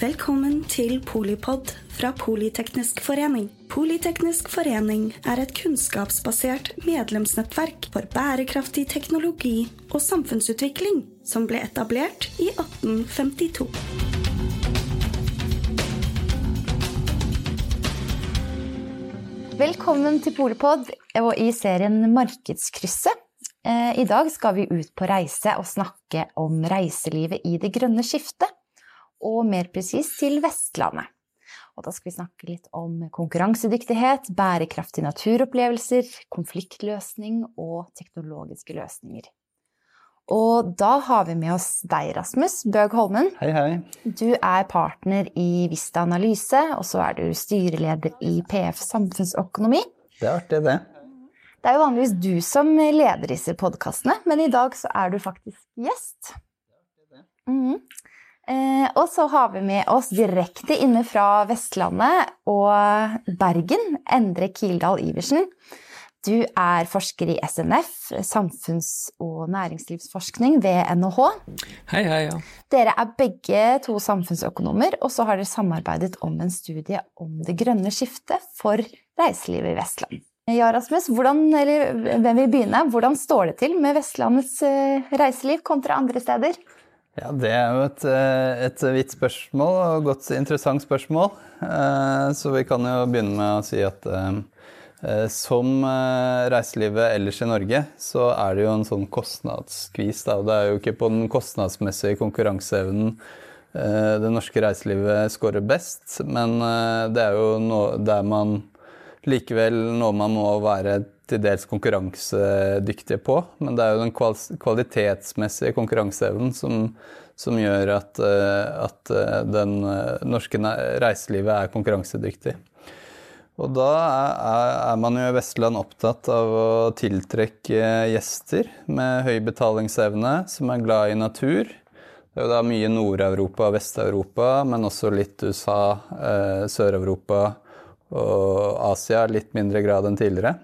Velkommen til Polipod fra Politeknisk forening. Politeknisk forening er et kunnskapsbasert medlemsnettverk for bærekraftig teknologi og samfunnsutvikling som ble etablert i 1852. Velkommen til Polipod og i serien Markedskrysset. Eh, I dag skal vi ut på reise og snakke om reiselivet i det grønne skiftet, og mer presist til Vestlandet. Og da skal vi snakke litt om konkurransedyktighet, bærekraftige naturopplevelser, konfliktløsning og teknologiske løsninger. Og da har vi med oss deg, Rasmus Bøg Holmen. Hei, hei. Du er partner i Vista Analyse, og så er du styreleder i PF Samfunnsøkonomi. Det er artig, det. Det er jo vanligvis du som leder disse podkastene, men i dag så er du faktisk gjest. Mm Eh, og så har vi med oss direkte inne fra Vestlandet og Bergen, Endre Kildahl Iversen. Du er forsker i SNF, samfunns- og næringslivsforskning ved NHH. Hei, hei, ja. Dere er begge to samfunnsøkonomer, og så har dere samarbeidet om en studie om det grønne skiftet for reiselivet i Vestland. Ja, Rasmus, hvordan, eller hvem vil begynne? Hvordan står det til med Vestlandets eh, reiseliv kontra andre steder? Ja, Det er jo et, eh, et vidt spørsmål og godt interessant spørsmål. Eh, Så vi kan jo begynne med å si at eh, som reiselivet ellers i Norge, så er det jo en sånn kostnadsskvis. Og Det er jo ikke på den kostnadsmessige konkurranseevnen det norske reiselivet scorer best, men det er jo der man likevel noe man må være til dels konkurransedyktige på. Men det er jo den kvalitetsmessige konkurranseevnen som, som gjør at, eh, at eh, den eh, norske reiselivet er konkurransedyktig. Og da er, er man jo i Vestland opptatt av å tiltrekke gjester med høy betalingsevne, som er glad i natur. Det er jo da mye Nord-Europa og Vest-Europa, men også litt USA, eh, Sør-Europa og Asia litt mindre grad enn tidligere.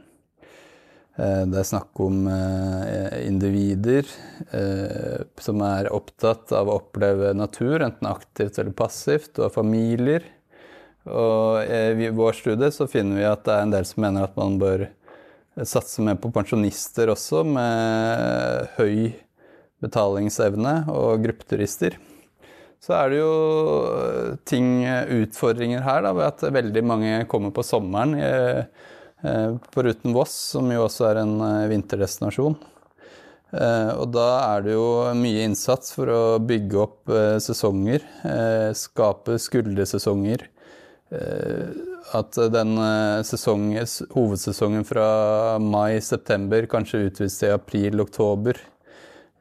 Eh, Det er snakk om eh, individer eh, som er opptatt av å oppleve natur, enten aktivt eller passivt, og familier. Og i vår studie så finner vi at det er en del som mener at man bør satse mer på pensjonister også, med høy betalingsevne, og gruppeturister. Så er det jo ting, utfordringer her, da, ved at veldig mange kommer på sommeren. på ruten Foruten Voss, som jo også er en eh, vinterdestinasjon. Eh, Og da er det jo mye innsats for å bygge opp eh, sesonger, eh, skape skuldersesonger. Eh, At den sesongen, hovedsesongen fra mai-september kanskje utvides til april-oktober.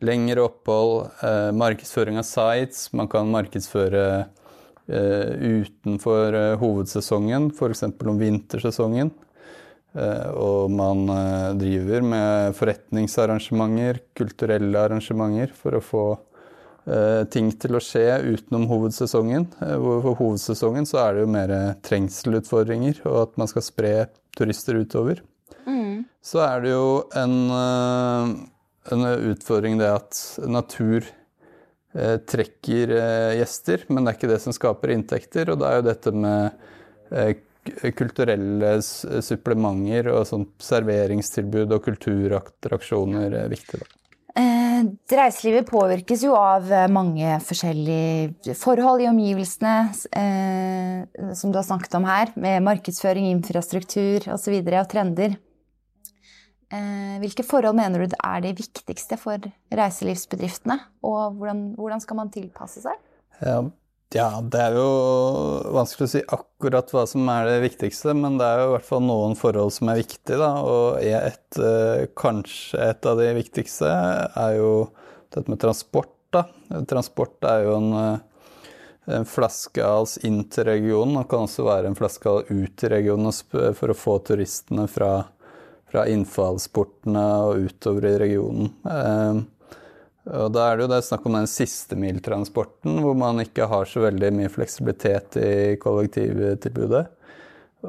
Lengre opphold, eh, markedsføring av sites. Man kan markedsføre eh, utenfor eh, hovedsesongen, f.eks. om vintersesongen. Eh, og man eh, driver med forretningsarrangementer, kulturelle arrangementer, for å få eh, ting til å skje utenom hovedsesongen. For hovedsesongen så er det jo mer trengselutfordringer, og at man skal spre turister utover. Så er det jo en, en utfordring det at natur eh, trekker eh, gjester, men det er ikke det som skaper inntekter. Og da er jo dette med eh, kulturelle supplementer og sånn serveringstilbud og kulturattraksjoner eh, viktig. Da. Eh, Reiselivet påvirkes jo av eh, mange forskjellige forhold i omgivelsene, eh, som du har snakket om her, med markedsføring, infrastruktur osv. Og, og trender. Eh, hvilke forhold mener du er de viktigste for reiselivsbedriftene, og hvordan, hvordan skal man tilpasse seg? Ja, det er jo vanskelig å si akkurat hva som er det viktigste, men det er jo i hvert fall noen forhold som er viktige. Da. Og et, eh, kanskje et av de viktigste er jo dette med transport. Da. Transport er jo en, eh, en flaskehals inn til regionen, og kan også være en flaskehals ut til regionen for å få turistene fra, fra innfallsportene og utover i regionen. Eh, og da er det jo det snakk om den siste miltransporten, hvor man ikke har så veldig mye fleksibilitet i kollektivtilbudet.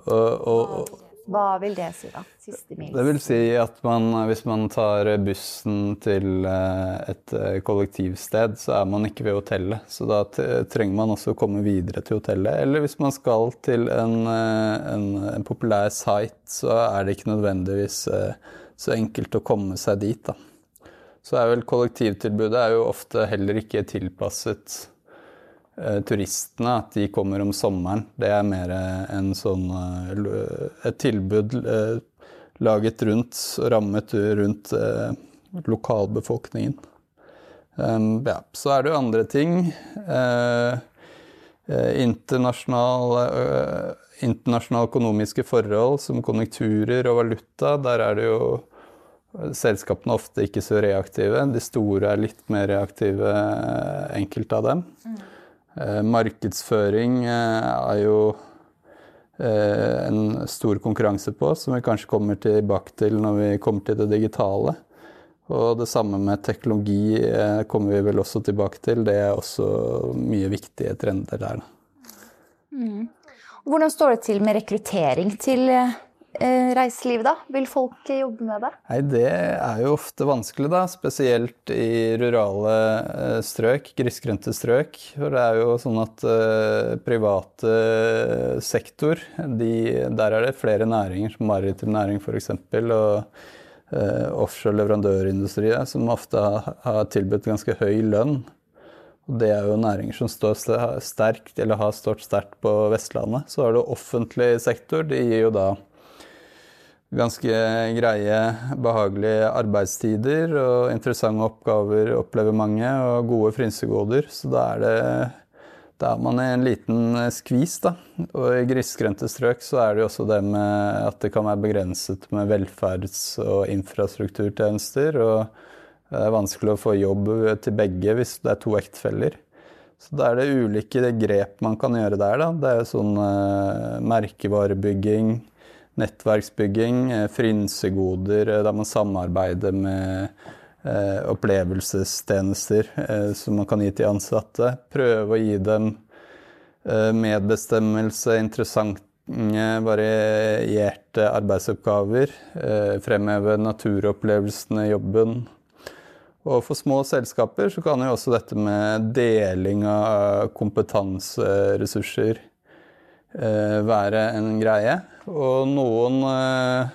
Og, og, Hva vil det si, da? Siste mils? Det vil si at man, hvis man tar bussen til eh, et eh, kollektivsted, så er man ikke ved hotellet. Så da trenger man også å komme videre til hotellet. Eller hvis man skal til en, eh, en, en populær site, så er det ikke nødvendigvis så enkelt å komme seg dit, da. Så er vel kollektivtilbudet er jo ofte heller ikke tilpasset turistene, at de kommer om sommeren. Det er mer en sånn eh, et tilbud eh, laget rundt rammet rundt lokalbefolkningen. Um, ja, så er det jo andre ting. Internasjonale, internasjonale økonomiske forhold som konjunkturer og valuta. Der er det jo selskapene ofte ikke så reaktive. De store er litt mer reaktive, enkelte av dem. Mm. Eh, markedsføring eh, er jo eh, en stor konkurranse på, som vi kanskje kommer tilbake til når vi kommer til det digitale. Og det samme med teknologi kommer vi vel også tilbake til. Det er også mye viktige trender der. Mm. Hvordan står det til med rekruttering til reiseliv, da? Vil folk jobbe med det? Nei, Det er jo ofte vanskelig, da. Spesielt i rurale eh, strøk, grisgrendte strøk. For det er jo sånn at uh, private sektor, de, der er det flere næringer, som maritim næring f.eks. og uh, offshore leverandørindustri, som ofte har, har tilbudt ganske høy lønn. Og det er jo næringer som står sterkt, eller har stått sterkt på Vestlandet. Så har du offentlig sektor. De gir jo da ganske greie, behagelige arbeidstider og interessante oppgaver opplever mange, og gode frynsegoder. Så da er det da er man i en liten skvis, da. Og i grisgrendte strøk så er det jo også det med at det kan være begrenset med velferds- og infrastrukturtjenester. Og det er vanskelig å få jobb til begge hvis det er to ektefeller. Så da er det ulike grep man kan gjøre der, da. Det er jo sånn eh, merkevarebygging nettverksbygging, eh, frynsegoder eh, der man samarbeider med eh, opplevelsestjenester som man kan gi til ansatte. Prøve å gi dem medbestemmelse, interessante, varierte arbeidsoppgaver. Fremheve naturopplevelsene i jobben. Og for små selskaper så kan jo også dette med deling av kompetanseressurser være en greie. Og noen eh,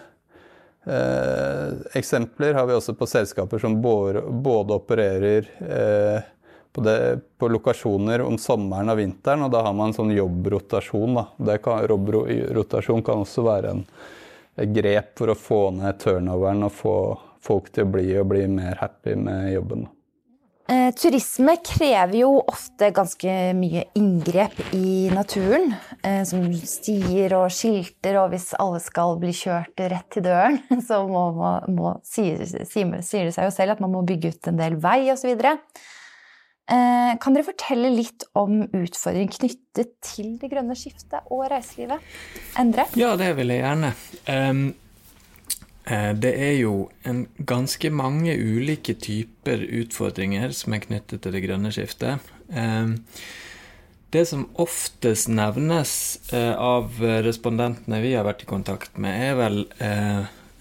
eh, eksempler har vi også på selskaper som både, både opererer eh, på, det, på, lokasjoner om sommeren og vinteren, og da har man sånn jobbrotasjon. Da. Kan, jobbrotasjon kan også være en, et grep for å få ned turnoveren og få folk til å bli og bli mer happy med jobben. Da. Eh, turisme krever jo ofte ganske mye inngrep i naturen. Eh, som stier og skilter, og hvis alle skal bli kjørt rett til døren, så må, må, må, sier, sier, det seg jo selv at man må bygge ut en del vei osv. Eh, kan dere fortelle litt om utfordringer knyttet til det grønne skiftet og reiselivet? Endre? Ja, det vil jeg gjerne. Um, det er jo en ganske mange ulike typer utfordringer som er knyttet til det grønne skiftet. Eh, det som oftest nevnes eh, av respondentene vi har vært i kontakt med, er vel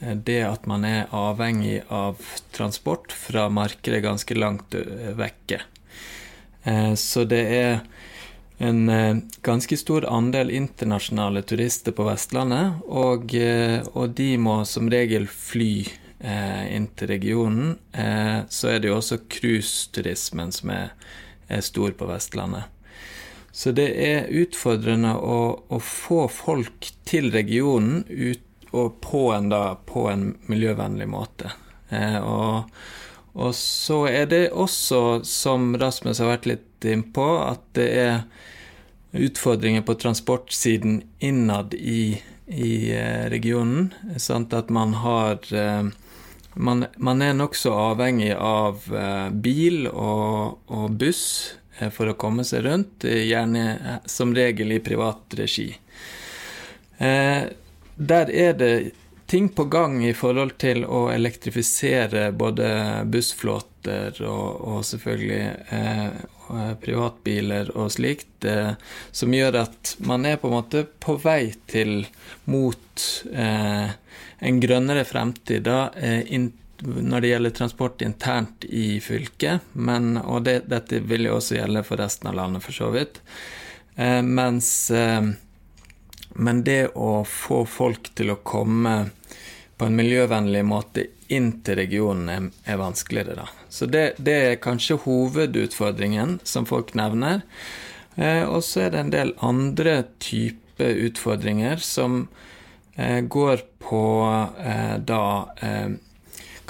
det at man er avhengig av transport fra markedet ganske langt vekke. Så det er en eh, ganske stor andel internasjonale turister på Vestlandet, og, eh, og de må som regel fly eh, inn til regionen. Så er det jo også cruiseturismen som er, er, stor på Vestlandet. Så det er utfordrende å, å få folk til regionen ut, og på en, da, på en miljøvennlig måte. Og, og så er det også, som Rasmus har vært litt innpå, at det er utfordringer på transportsiden innad i, i eh, regionen. Sant? At man har eh, Man, man er nokså avhengig av eh, bil og, og buss for å komme seg rundt, gjerne som regel i privat regi. Der er det ting på gang i forhold til å elektrifisere både bussflåter og, og selvfølgelig eh, privatbiler og slikt, eh, som gjør at man er på en måte på vei til mot eh, en grønnere fremtid da, eh, når det gjelder transport internt i fylket, men, og det, dette vil jo også gjelde for resten av landet, for så vidt. Eh, mens Men det å få folk til å komme på en miljøvennlig måte inn til regionen er, er vanskeligere, da. Så det, det, er kanskje hovedutfordringen som folk nevner. Eh, og så er det en del andre typer utfordringer som eh, går på eh, da eh,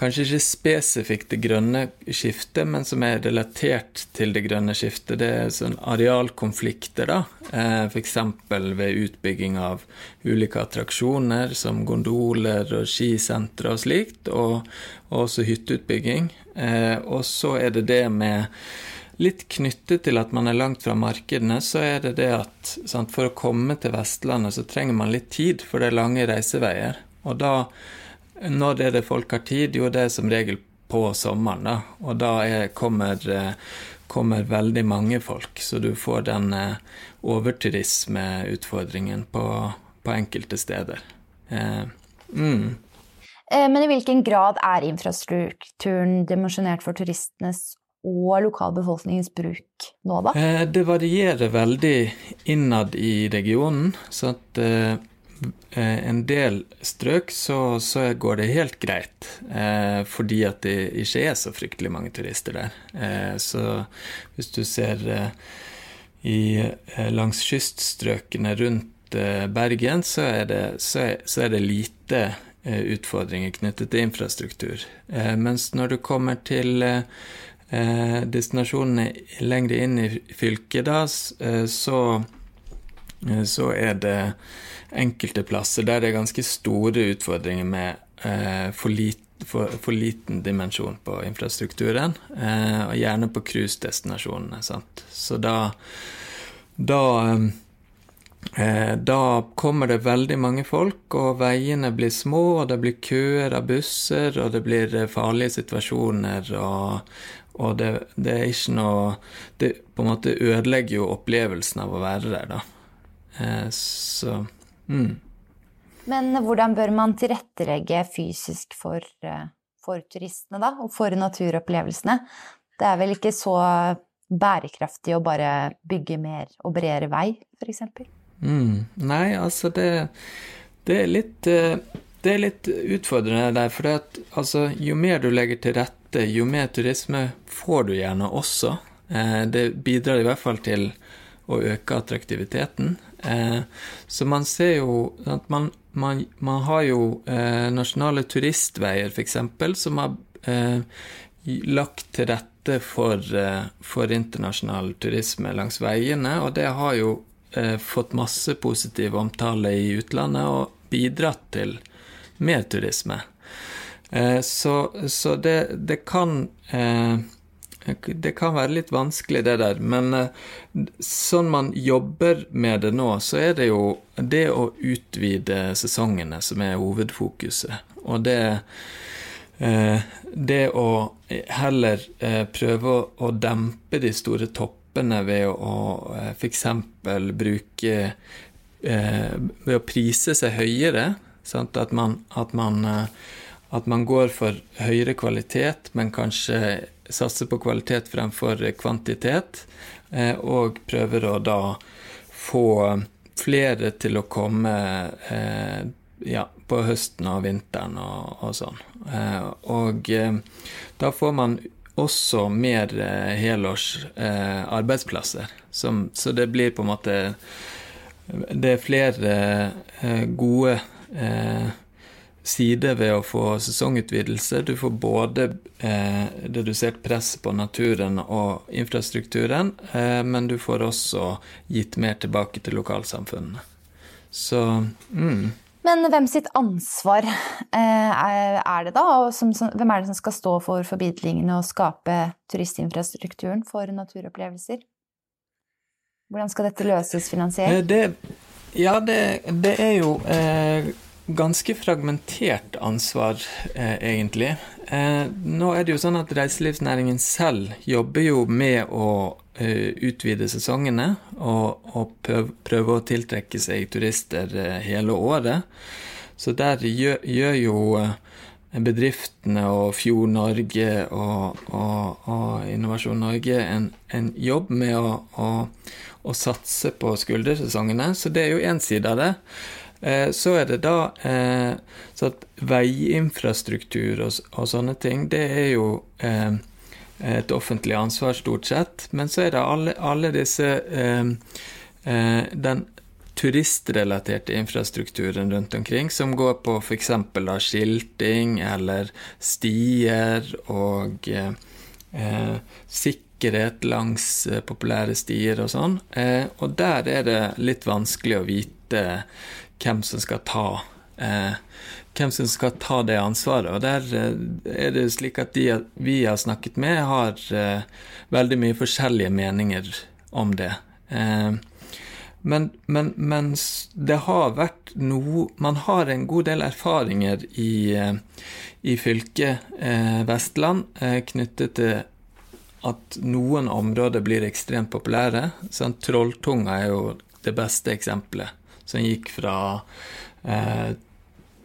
kanskje ikke spesifikt det grønne skiftet, men som er relatert til det grønne skiftet. Det er sånn arealkonflikter, da. Eh, F.eks. ved utbygging av ulike attraksjoner som gondoler og skisentre og slikt, og, også hytteutbygging. Eh, og så er det det med Litt knyttet til at man er langt fra markedene, så er det det at sant, for å komme til Vestlandet så trenger man litt tid, for det er lange reiseveier. Og da når er det folk har tid? Jo, det er som regel på sommeren, da. Og da er, kommer, eh, kommer, veldig mange folk, så du får den eh, overturismeutfordringen på, på enkelte steder. Eh, mm. Eh, men i hvilken grad er infrastrukturen dimensjonert for turistenes og lokalbefolkningens bruk nå, da? Det varierer veldig innad i regionen. så at en del strøk så, så, går det helt greit, eh, fordi at det ikke er så fryktelig mange turister der. Eh, så hvis du ser eh, i, eh, langs kyststrøkene rundt eh, Bergen, så er, det, så, er, så er det, lite utfordringer knyttet til infrastruktur. mens når du kommer til destinasjonene lenger inn i fylket, da, så, så er det enkelte plasser der det er ganske store utfordringer med eh, for, lit, for, for, liten dimensjon på infrastrukturen, eh, og gjerne på cruisedestinasjonene. Så da, da eh, da kommer det veldig mange folk, og veiene blir små, og det blir køer av busser, og det blir eh, farlige situasjoner, og, og det, det, er ikke noe Det på en måte ødelegger jo opplevelsen av å være der, da. Eh, så Mm. Men hvordan bør man tilrettelegge fysisk for, eh, for, turistene, da, og for naturopplevelsene? Det er vel ikke så bærekraftig å bare bygge mer og bredere vei, f.eks.? Mm. Nei, altså det, det, er litt eh, det er litt utfordrende der, for at, altså, jo mer du legger til rette, jo mer turisme får du gjerne også. Eh, det bidrar i hvert fall til å øke attraktiviteten. Eh, så man ser jo at man, man, man har jo eh, nasjonale turistveier, f.eks., som har eh, lagt til rette for, eh, for, internasjonal turisme langs veiene, og det har jo eh, fått masse positiv omtale i utlandet og bidratt til mer turisme. Eh, så, så det, det, kan det kan være litt vanskelig, det der, men eh, sånn man jobber med det nå, så er det jo det å utvide sesongene som er hovedfokuset. Og det eh, Det å heller eh, prøve å dempe de store toppene ved å f.eks. bruke Ved å prise seg høyere. Sant? At man, at man at man går for høyere kvalitet, men kanskje satser på kvalitet fremfor kvantitet, eh, og prøver å da få flere til å komme eh, ja, på høsten og vinteren og, og sånn. Eh, og da får man også mer helårs arbeidsplasser. Så det blir på en måte Det er flere gode side ved å få sesongutvidelse. Du får både eh, redusert press på naturen og infrastrukturen, eh, men du får også gitt mer tilbake til lokalsamfunnene. Så mm. Men hvem sitt ansvar eh, er det da? Og som, som, hvem er det som skal stå for forbidlingene og skape turistinfrastrukturen for naturopplevelser? Hvordan skal dette løses finansiert? Eh, det, ja, det, det, er jo eh, ganske fragmentert ansvar, eh, egentlig. Eh, nå er det jo sånn at reiselivsnæringen selv jobber jo med å utvide sesongene og, og prøve, å tiltrekke seg turister hele året. Så der gjør, gjør jo bedriftene og Fjord Norge og, og, og Innovasjon Norge en, en, jobb med å, å, å satse på skuldersesongene. Så det er jo én side av det. Eh, så er det da eh, så at veiinfrastruktur og, og, sånne ting, det er jo eh, et offentlig ansvar stort sett. Men så er det alle, alle disse Den turistrelaterte infrastrukturen rundt omkring, som går på f.eks. skilting eller stier og eh, sikkerhet langs populære stier og sånn. Og der er det litt vanskelig å vite hvem som skal ta eh, hvem som skal ta det ansvaret. Og der eh, er det slik at de vi har snakket med, har eh, veldig mye forskjellige meninger om det. Eh, men, men, mens det har vært noe Man har en god del erfaringer i, eh, i fylket eh, Vestland knyttet til at noen områder blir ekstremt populære. Sånn, Trolltunga er jo det beste eksempelet som gikk fra eh,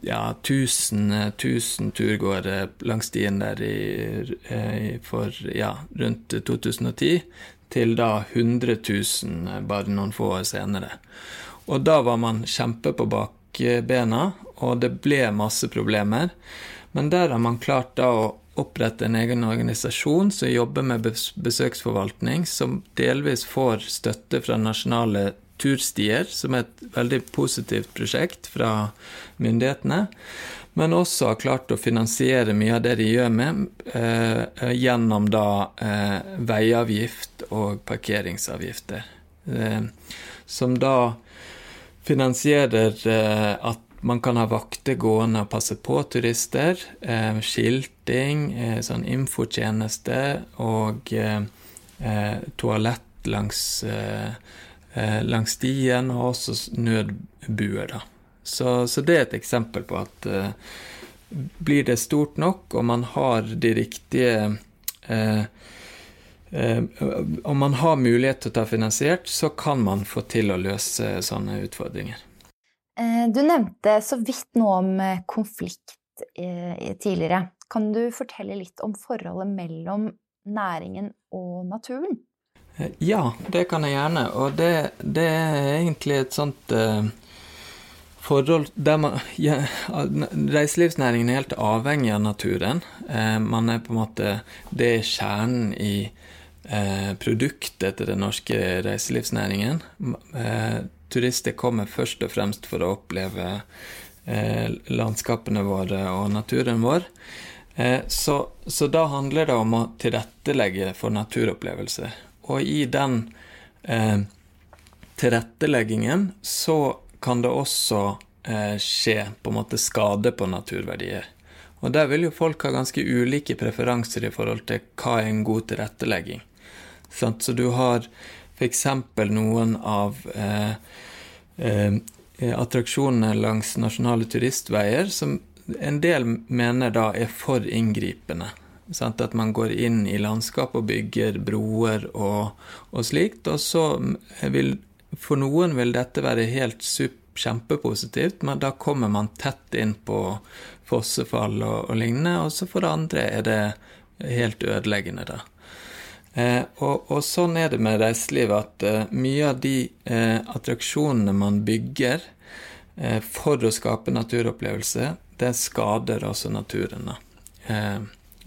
ja, 1000, 1000 turgåere langs stien der i, eh, for ja, rundt 2010 til da 100 000 bare noen få år senere. Og da var man kjempe på bakbena, og det ble masse problemer. Men der har man klart da å opprette en egen organisasjon som jobber med besøksforvaltning, som delvis får støtte fra nasjonale turstier, som er et veldig positivt prosjekt fra myndighetene. Men også har klart å finansiere mye av det de gjør med, eh, gjennom da eh, veiavgift og parkeringsavgifter. Eh, som da finansierer eh, at man kan ha vakter gående og passe på turister. Eh, skilting, eh, sånn infotjeneste og toalett langs eh, langs stien, og også nødbuer. Da. Så, så, det er et eksempel på at eh, blir det stort nok, og man har de riktige eh, uh, Om man har mulighet til å ta finansiert, så kan man få til å løse sånne utfordringer. Du nevnte så vidt noe om konflikt tidligere. Kan du fortelle litt om forholdet mellom næringen og naturen? Ja, det kan jeg gjerne. Og det, det er egentlig et sånt uh, forhold der man ja, Reiselivsnæringen er helt avhengig av naturen. Uh, man er på en måte Det er kjernen i uh, produktet til den norske reiselivsnæringen. turister kommer først og fremst for å oppleve landskapene våre og naturen vår. Så, så, da handler det om å tilrettelegge for naturopplevelser. Og i den eh, tilretteleggingen så kan det også eh, skje på en måte skade på naturverdier. Og der vil jo folk ha ganske ulike preferanser i forhold til hva er en god tilrettelegging. Så du har f.eks. noen av eh, eh, attraksjonene langs nasjonale turistveier som en del mener da er for inngripende. Sant? At man går inn i landskapet og bygger broer og, og slikt. Og så vil For noen vil dette være helt super, kjempepositivt, men da kommer man tett inn på fossefall og, og lignende, og så for andre er det helt ødeleggende, da. Eh, og, og, sånn er det med reiselivet, at eh, mye av de eh, attraksjonene man bygger eh, for å skape naturopplevelse, det skader også naturen. da.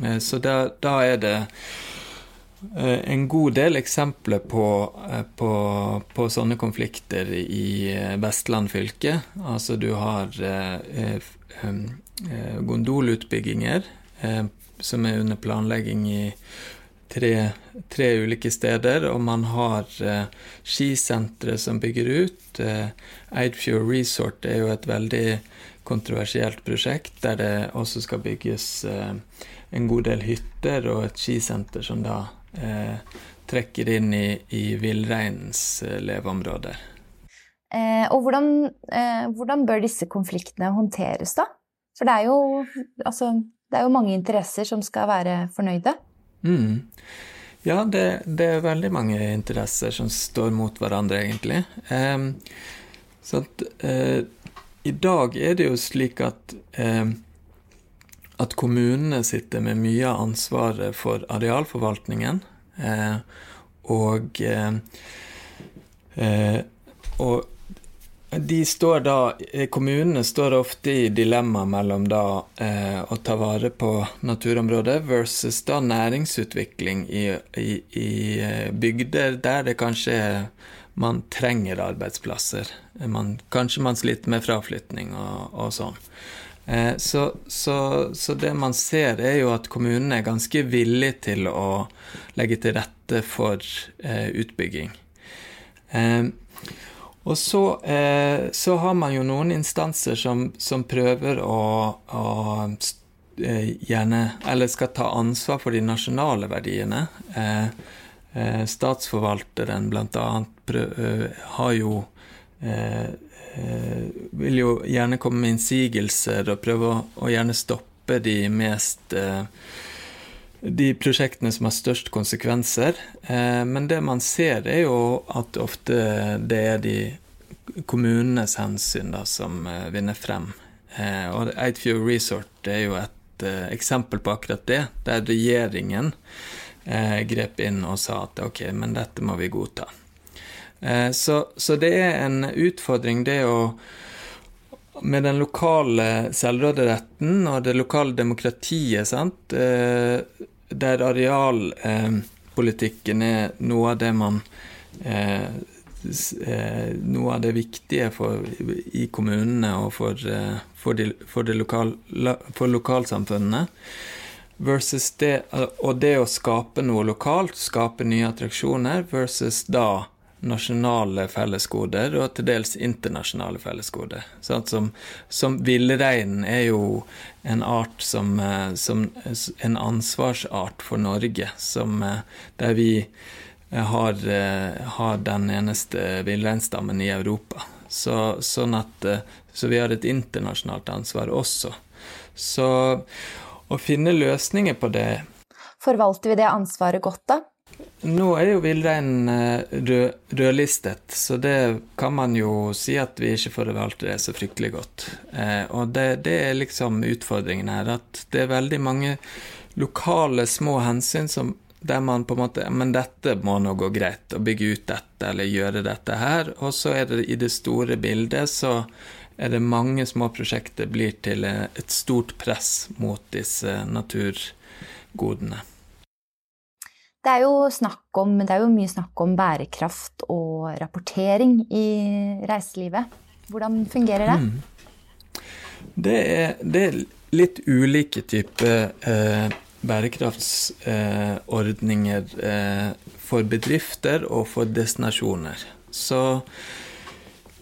Eh, så da, da er det eh, en god del eksempler på, eh, på, på, sånne konflikter i Vestland fylke. Altså du har eh, gondolutbygginger som er under planlegging i tre, tre ulike steder, og man har skisentre som bygger ut. Eidfjord Resort er jo et veldig kontroversielt prosjekt, der det også skal bygges en god del hytter og et skisenter som da eh, trekker inn i, i villreinens eh, leveområder. Eh, og hvordan, eh, hvordan, bør disse konfliktene håndteres, da? For det er jo, altså, det er jo mange interesser som skal være fornøyde. Mm. Ja, det, det, er veldig mange interesser som står mot hverandre, egentlig. Eh, så at, uh, I dag er det jo slik at uh, at kommunene sitter med mye av ansvaret for arealforvaltningen. Eh, og, og de står da, Kommunene står ofte i dilemma mellom da eh, å ta vare på naturområdet versus da næringsutvikling i, i, i eh, bygder der det kanskje man trenger arbeidsplasser. Man, kanskje man sliter med fraflytning og, og sånn. Eh, så, så, så, det man ser, er jo at kommunene er ganske villige til å legge til rette for eh, utbygging. Eh, og så, så, har man jo noen instanser som, som prøver å, å gjerne Eller skal ta ansvar for de nasjonale verdiene. Statsforvalteren bl.a. Har jo Vil jo gjerne komme med innsigelser og prøve å, å gjerne stoppe de mest de prosjektene som har størst konsekvenser. Eh, men det man ser, er jo at ofte det er de kommunenes hensyn da, som eh, vinner frem. Eh, og Eidfjord Resort er jo et eksempel på akkurat det, der regjeringen grep inn og sa at ok, men dette må vi godta. Så, så det er en utfordring, det å med den lokale selvråderetten og det lokale demokratiet, sant, eh, der arealpolitikken er noe av det man eh, eh, Noe av det viktige for, i kommunene og for, for, de, for, lokal, for lokalsamfunnene. Det, og det å skape noe lokalt, skape nye attraksjoner, versus da nasjonale fellesgoder og til dels internasjonale fellesgoder. Sånn som, som villreinen er jo en art som, eh, som, en ansvarsart for Norge, som, eh, der vi eh, har, har den eneste villreinstammen i Europa. Så, sånn at, så vi har et internasjonalt ansvar også. Så å finne løsninger på det Forvalter vi det ansvaret godt, da? Nå er jo villreinen eh, rød, rødlistet, så det kan man jo si at vi ikke forvalter det så fryktelig godt. Eh, og det, det, er liksom utfordringen her, at det er veldig mange lokale små hensyn som, der man på en måte Men dette må nå gå greit, å bygge ut dette eller gjøre dette her. Og så er det i det store bildet så er det mange små prosjekter blir til et stort press mot disse naturgodene. Det er, om, det er jo mye snakk om bærekraft og rapportering i reiselivet. Hvordan fungerer det? Mm. Det, er, det, er, litt ulike typer eh, bærekraftsordninger eh, for bedrifter og for destinasjoner. Så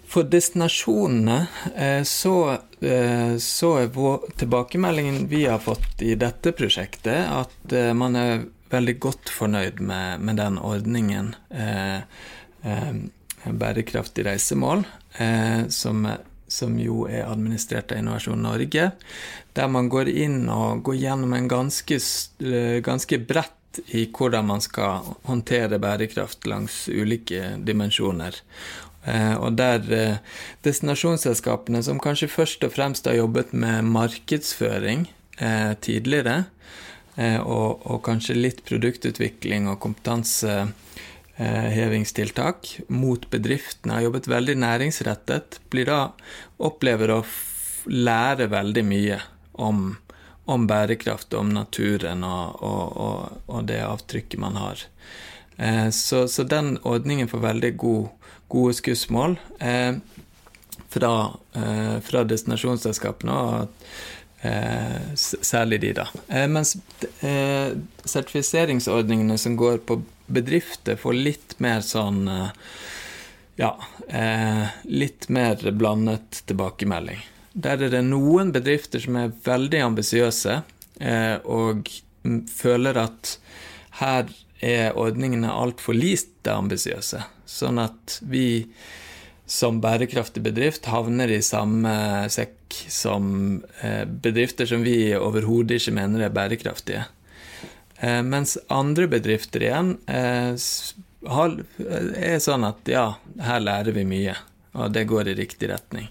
for destinasjonene eh, så, eh, så, er tilbakemeldingen vi har fått i dette prosjektet, at eh, man er veldig godt fornøyd med, med den ordningen, eh, eh, Bærekraftig reisemål, eh, som, som, jo er administrert av Innovasjon Norge, der man går inn og går gjennom en ganske, eh, ganske bredt i hvordan man skal håndtere bærekraft langs ulike dimensjoner. Eh, og der eh, destinasjonsselskapene, som kanskje først og fremst har jobbet med markedsføring tidligere, og, og, kanskje litt produktutvikling og kompetansehevingstiltak mot bedriftene. Har jobbet veldig næringsrettet. Blir da opplever å lære veldig mye om, om bærekraft, om naturen og, og, og, det avtrykket man har. Eh, så, så, den ordningen får veldig god, gode skussmål eh, fra, eh, fra destinasjonsselskapene. og Eh, særlig de, da. Eh, mens eh, sertifiseringsordningene som går på bedrifter, får litt mer sånn Ja, litt mer blandet tilbakemelding. Der er det noen bedrifter som er veldig ambisiøse og føler at her er ordningene altfor lite ambisiøse. Sånn at vi som bærekraftig bedrift havner i samme sekk som eh, bedrifter som vi overhodet ikke mener er bærekraftige. Eh, mens andre bedrifter igjen eh, er sånn at ja, her lærer vi mye, og det går i riktig retning.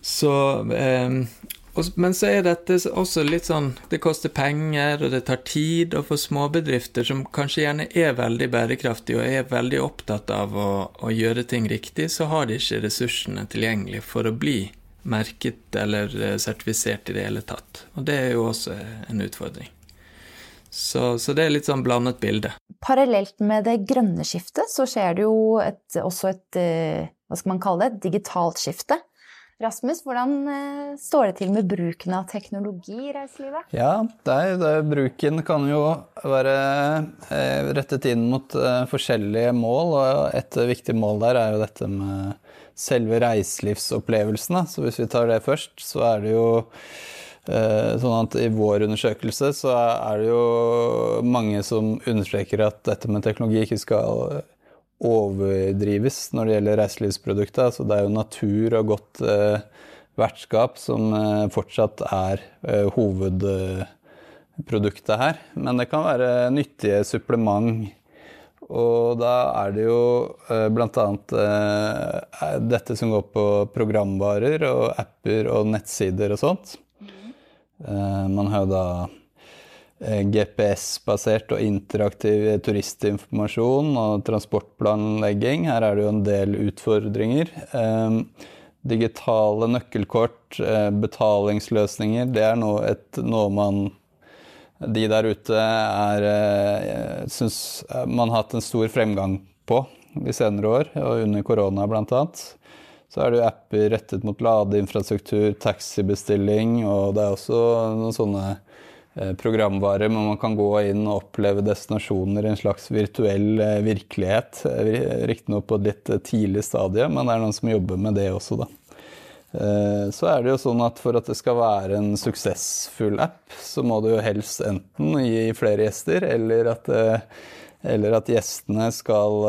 Så men så er dette også litt sånn Det koster penger, og det tar tid. Og for småbedrifter som kanskje gjerne er veldig bærekraftige og er veldig opptatt av å, å, gjøre ting riktig, så har de ikke ressursene tilgjengelig for å bli merket eller eh, sertifisert i det hele tatt. Og det er jo også en utfordring. Så, så det er litt sånn blandet bilde. Parallelt med det grønne skiftet så skjer det jo et, også et eh, hva skal man kalle det, et digitalt skifte. Rasmus, hvordan eh, står det til med bruken av teknologi i reiselivet? Ja, det er, det er, bruken kan jo være eh, rettet inn mot eh, forskjellige mål. og Et viktig mål der er jo dette med selve reiselivsopplevelsene. Så hvis vi tar det først, så er det jo sånn at I vår undersøkelse så er det jo mange som understreker at dette med teknologi ikke skal overdrives når det gjelder reiselivsprodukter. Altså det er jo natur og godt eh, vertskap som eh, fortsatt er eh, hovedproduktet her. Men det kan være nyttige supplement. Og da er det jo bl.a. Dette som går på programvarer og apper og nettsider og sånt. Eh, man har jo da GPS-basert og interaktiv turistinformasjon og transportplanlegging. Her er det jo en del utfordringer. Eh, digitale nøkkelkort, eh, betalingsløsninger, det er noe, et, noe man de der ute er syns man har hatt en stor fremgang på de senere år, og under korona bl.a. Så er det jo apper rettet mot ladeinfrastruktur, taxibestilling, og det er også noen sånne Eh, programvare, men man kan gå inn og oppleve destinasjoner i en slags virtuell eh, virkelighet. Eh, riktignok på et litt tidlig stadie, men det er noen som jobber med det også, da. Så er det jo sånn at for at det skal være en suksessfull app, så må det jo helst enten gi flere gjester, eller at, eller at gjestene skal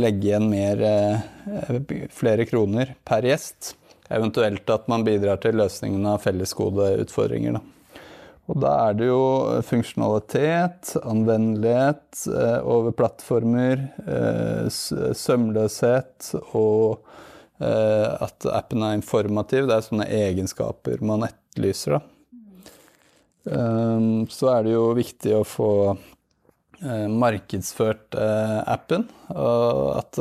legge igjen mer, flere kroner per gjest. Eventuelt at man bidrar til løsningen av fellesgodeutfordringer. Da. Og da er det jo funksjonalitet, anvendelighet eh, over plattformer, eh, sømløshet og eh, at appen er informativ. Det er sånne egenskaper man etterlyser, da. Um, så er det jo viktig å få markedsført appen, og at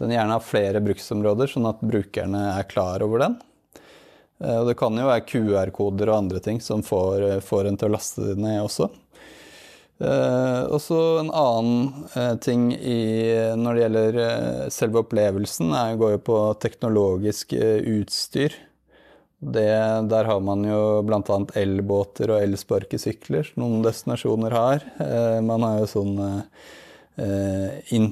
den gjerne har flere bruksområder, sånn at brukerne er klar over den. Eh, og det kan jo være QR-koder og andre ting som får, eh, får en til å laste det ned også. Eh, og så en annen eh, ting i, når det gjelder eh, selve opplevelsen, er, går jo på teknologisk eh, utstyr. Det, der har man jo bl.a. elbåter og elsparkesykler, noen destinasjoner har. man har jo sånn in,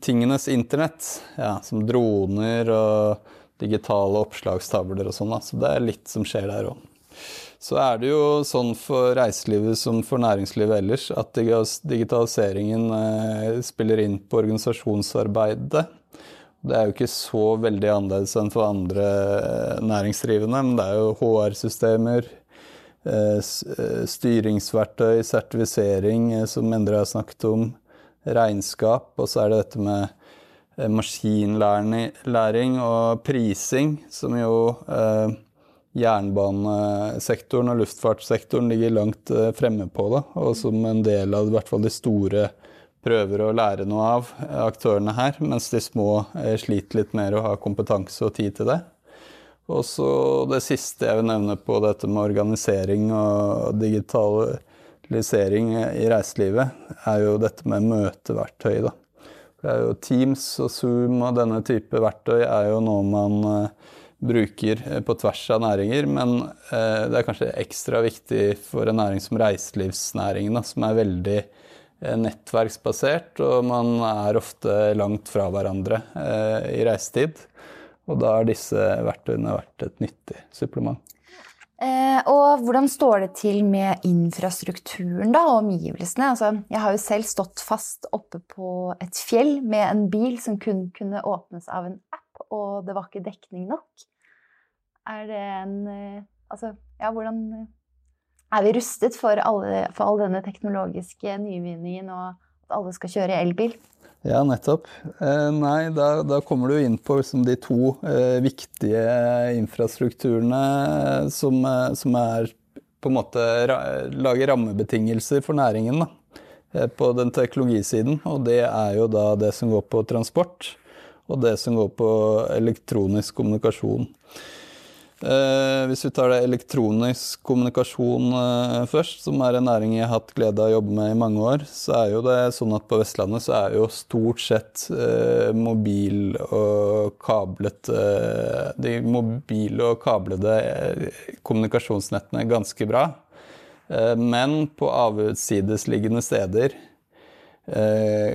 tingenes internett, ja, som droner og digitale oppslagstavler og sånn. Så det er litt som skjer der òg. Så er det jo sånn for reiselivet som for næringslivet ellers at digitaliseringen eh, spiller inn på organisasjonsarbeidet. Det er jo ikke så veldig annerledes enn for andre eh, næringsdrivende, men det er jo HR-systemer, eh, styringsverktøy, sertifisering, som Endre har snakket om, regnskap, og så er det dette med maskinlæring og prising, som jo eh, jernbanesektoren og luftfartssektoren ligger langt eh, fremme på. Da, og som en del av i hvert fall de store prøver å lære noe av aktørene her, mens de små sliter litt mer å ha kompetanse og tid til det. Og så det siste jeg vil nevne på dette med organisering og digitalisering i reiselivet, er jo dette med møteverktøy. da. Det er jo Teams og Zoom og denne type verktøy er jo noe man uh, bruker eh, på tvers av næringer, men uh, det er kanskje ekstra viktig for en næring som reiselivsnæringen, som er veldig nettverksbasert, og man er ofte langt fra hverandre i reisetid. Og da har disse verktøyene vært et nyttig supplement. Eh, og hvordan står det til med infrastrukturen da, og omgivelsene? Altså, jeg har jo selv stått fast oppe på et fjell med en bil som kun kunne åpnes av en app, og det var ikke dekning nok. Er det en eh, Altså, ja, hvordan Er vi rustet for, alle, for all denne teknologiske nyvinningen og at alle skal kjøre elbil? Ja, nettopp. Eh, nei, da, da, kommer du inn på liksom, de to eh, viktige infrastrukturene som, eh, som, er på en måte ra, lager rammebetingelser for næringen da, eh, på den teknologisiden. Og det er jo da det som går på transport, og det som går på elektronisk kommunikasjon. Eh, hvis vi tar det elektronisk kommunikasjon eh, først, som er en næring jeg har hatt glede av å jobbe med i mange år, så er jo det sånn at på Vestlandet så er jo stort sett eh, mobil og kablet De mobile og kablede kommunikasjonsnettene ganske bra. Men på avsidesliggende steder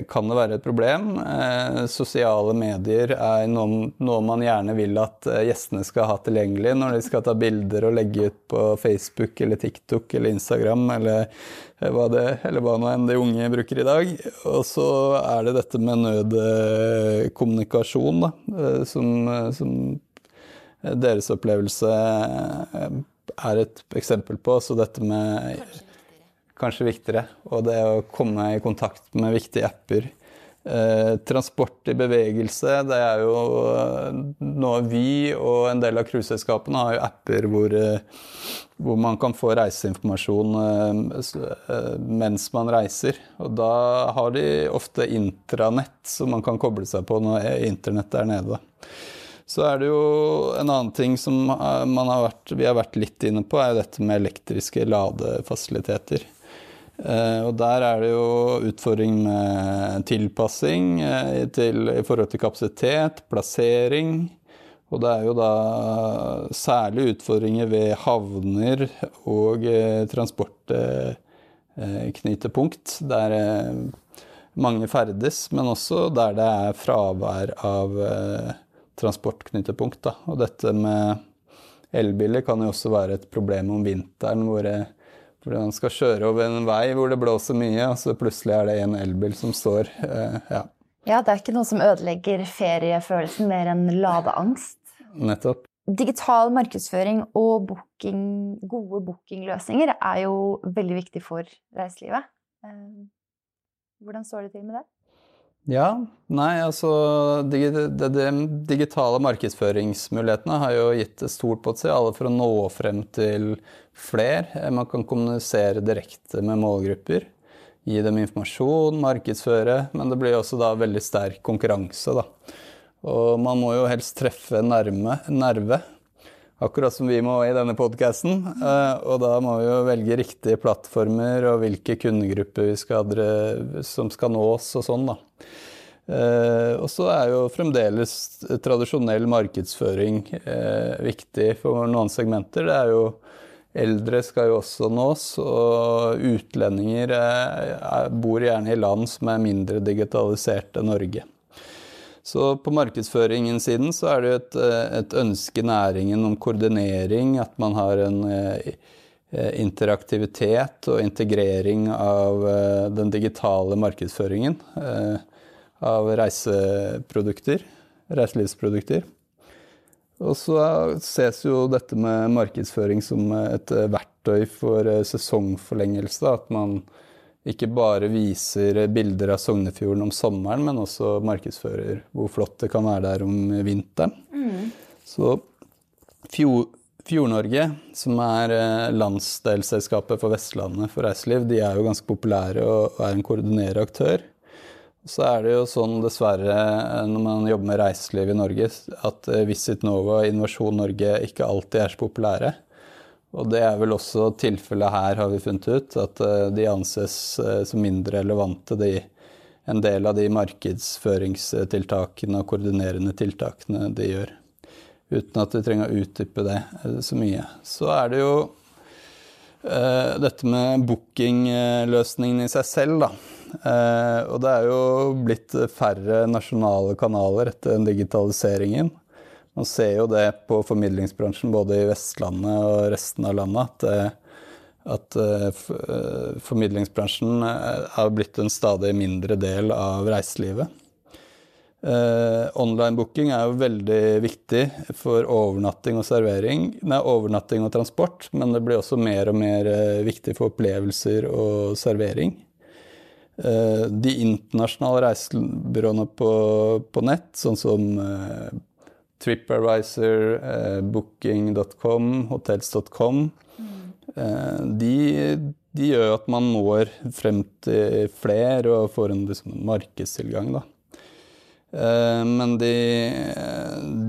kan det være et problem. Eh, sosiale medier er noe, man gjerne vil at eh, gjestene skal ha tilgjengelig når de skal ta bilder og legge ut på Facebook eller TikTok eller Instagram eller hva, det, eller hva nå enn de unge bruker i dag. Og så er det dette med nødkommunikasjon, da, som, som deres opplevelse er et eksempel på. Så dette med kanskje viktigere. Og det å komme i kontakt med viktige apper. Eh, transport i bevegelse, det er jo eh, noe vi og en del av cruiseselskapene har jo apper hvor, eh, hvor, man kan få reiseinformasjon mens man reiser. Og da har de ofte intranett som man kan koble seg på når internettet er nede. Så er det jo en annen ting som har vært, vi har vært litt inne på, er dette med elektriske ladefasiliteter. Eh, og der er det jo utfordring med tilpassing eh, til, i forhold til kapasitet, plassering. Og det er jo da særlig utfordringer ved havner og transportknytepunkt, transportknutepunkt, der mange ferdes, men også der det er fravær av transportknutepunkt. Og dette med elbiler kan jo også være et problem om vinteren, hvor fordi man skal kjøre over en vei hvor det blåser mye, og så plutselig er det en elbil som står. Eh, ja. ja, det er ikke noe som ødelegger feriefølelsen mer enn ladeangst. Nettopp. Digital markedsføring og booking, gode bookingløsninger er jo veldig viktig for reiselivet. Eh, hvordan står det til med det? Ja, nei, altså de, de, de, digitale markedsføringsmulighetene har jo gitt et stort potensial for å nå frem til fler. Man kan kommunisere direkte med målgrupper, gi dem informasjon, markedsføre, men det blir også da veldig sterk konkurranse, da. Og man må jo helst treffe nærme, nerve, akkurat som vi må i denne podkasten. Eh, og da må vi jo velge riktige plattformer og hvilke kundegrupper vi skal, som skal nås og sånn, da. Eh, og så er jo fremdeles tradisjonell markedsføring eh, viktig for noen segmenter. Det er jo Eldre skal jo også nås, og utlendinger bor gjerne i land som er mindre digitalisert enn Norge. Så på markedsføringens siden så er det jo et, et ønske i næringen om koordinering, at man har en interaktivitet og integrering av den digitale markedsføringen av reiseprodukter, reiselivsprodukter. Og så ses jo dette med markedsføring som et verktøy for sesongforlengelse. At man ikke bare viser bilder av Sognefjorden om sommeren, men også markedsfører hvor flott det kan være der om vinteren. Mm. Så Fjord-Norge, som er landsdelsselskapet for Vestlandet for reiseliv, de er jo ganske populære og er en koordinerende aktør. Så er det jo sånn, dessverre, når man jobber med reiseliv i Norge, at eh, Visit Nova og Innovasjon Norge ikke alltid er så populære. Og det er vel også tilfellet her, har vi funnet ut, at eh, de anses eh, som mindre relevante, de, en del av de markedsføringstiltakene og koordinerende tiltakene de gjør. Uten at vi trenger å utdype det så mye. Så er det jo uh, dette med bookingløsningen i seg selv, da Eh, og det er jo blitt færre nasjonale kanaler etter digitaliseringen. Man ser jo det på formidlingsbransjen både i Vestlandet og resten av landet, at, eh, at eh, formidlingsbransjen har blitt en stadig mindre del av reiselivet. Uh, Online-booking er jo veldig viktig for overnatting og servering. Nei, overnatting og transport, men det blir også mer og mer viktig for opplevelser og servering. Uh, de internasjonale reisebyråene på, på, nett, sånn som TripAdvisor, Booking.com, Hotels.com, mm. de, de, gjør at man når frem til flere og får en liksom, markedstilgang. da. Eh, men de,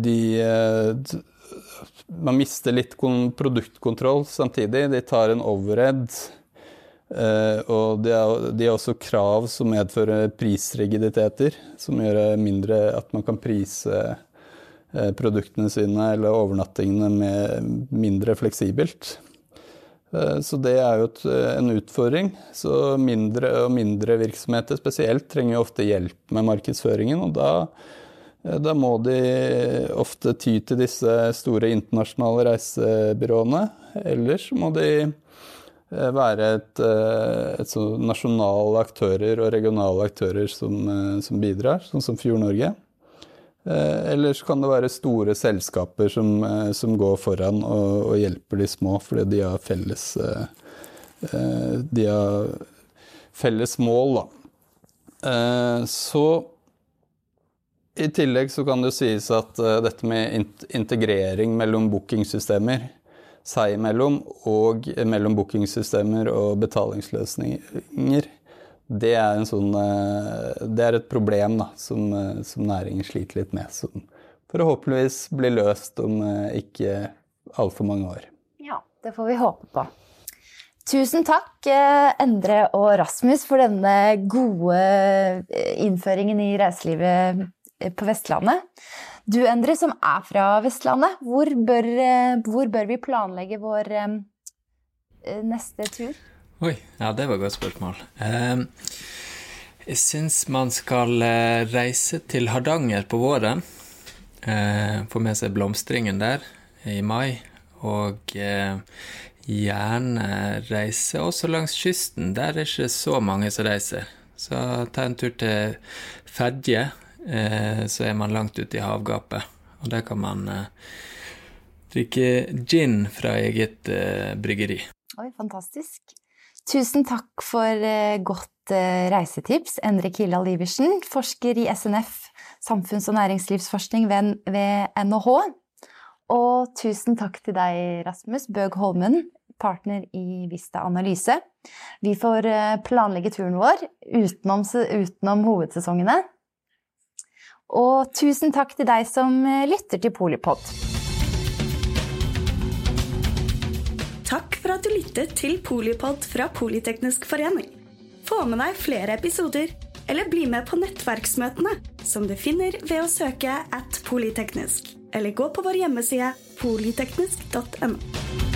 de eh, Man mister litt produktkontroll samtidig. De tar en overhead. Eh, og de har også krav som medfører prisrigiditeter, som gjør mindre at man kan prise produktene sine eller overnattingene med mindre fleksibelt. Eh, så det er jo eh, en utfordring. Så mindre og mindre virksomheter spesielt trenger jo ofte hjelp med markedsføringen. Og da, eh, da må de ofte ty til disse store internasjonale reisebyråene. Eller så må de være et, et nasjonale aktører og regionale aktører som, som bidrar, sånn som Fjord Norge. Eh, eller så kan det være store selskaper som, eh, som går foran og, og, hjelper de små, fordi de har felles, eh, de har felles mål, da. Så i tillegg så kan det sies at dette med integrering mellom bookingsystemer seg imellom og mellom bookingsystemer og betalingsløsninger det er, sånn, eh, det er et problem da, som, eh, som, næringen sliter litt med. Som forhåpentligvis blir løst om eh, ikke altfor mange år. Ja, det får vi håpe på. Tusen takk, Endre og Rasmus, for denne gode innføringen i reiselivet på Vestlandet. Du, Endre, som er fra Vestlandet, hvor bør, hvor bør vi planlegge vår neste tur? Oi, ja, det var et godt spørsmål. Um, jeg syns man skal reise til Hardanger på våren. Uh, få med seg blomstringen der i mai. Og uh, gjerne reise også langs kysten. Der er det ikke så mange som reiser. Så ta en tur til Fedje, så er man langt ute i havgapet. Og der kan man drikke gin fra eget bryggeri. Oi, fantastisk. Tusen takk for eh, godt eh, reisetips, Endre Kildahl Iversen, forsker i SNF, samfunns- og næringslivsforskning ved NHH. Og tusen takk til deg, Rasmus Bøg Holmen, partner i Vista Analyse. Vi får eh, planlegge turen vår utenom, utenom hovedsesongene. Og tusen takk til deg som lytter til Polipod. Takk for at du lyttet til Polipod fra Politeknisk forening. Få med deg flere episoder, eller bli med på nettverksmøtene, som du finner ved å søke at polyteknisk, eller gå på vår hjemmeside polyteknisk.no.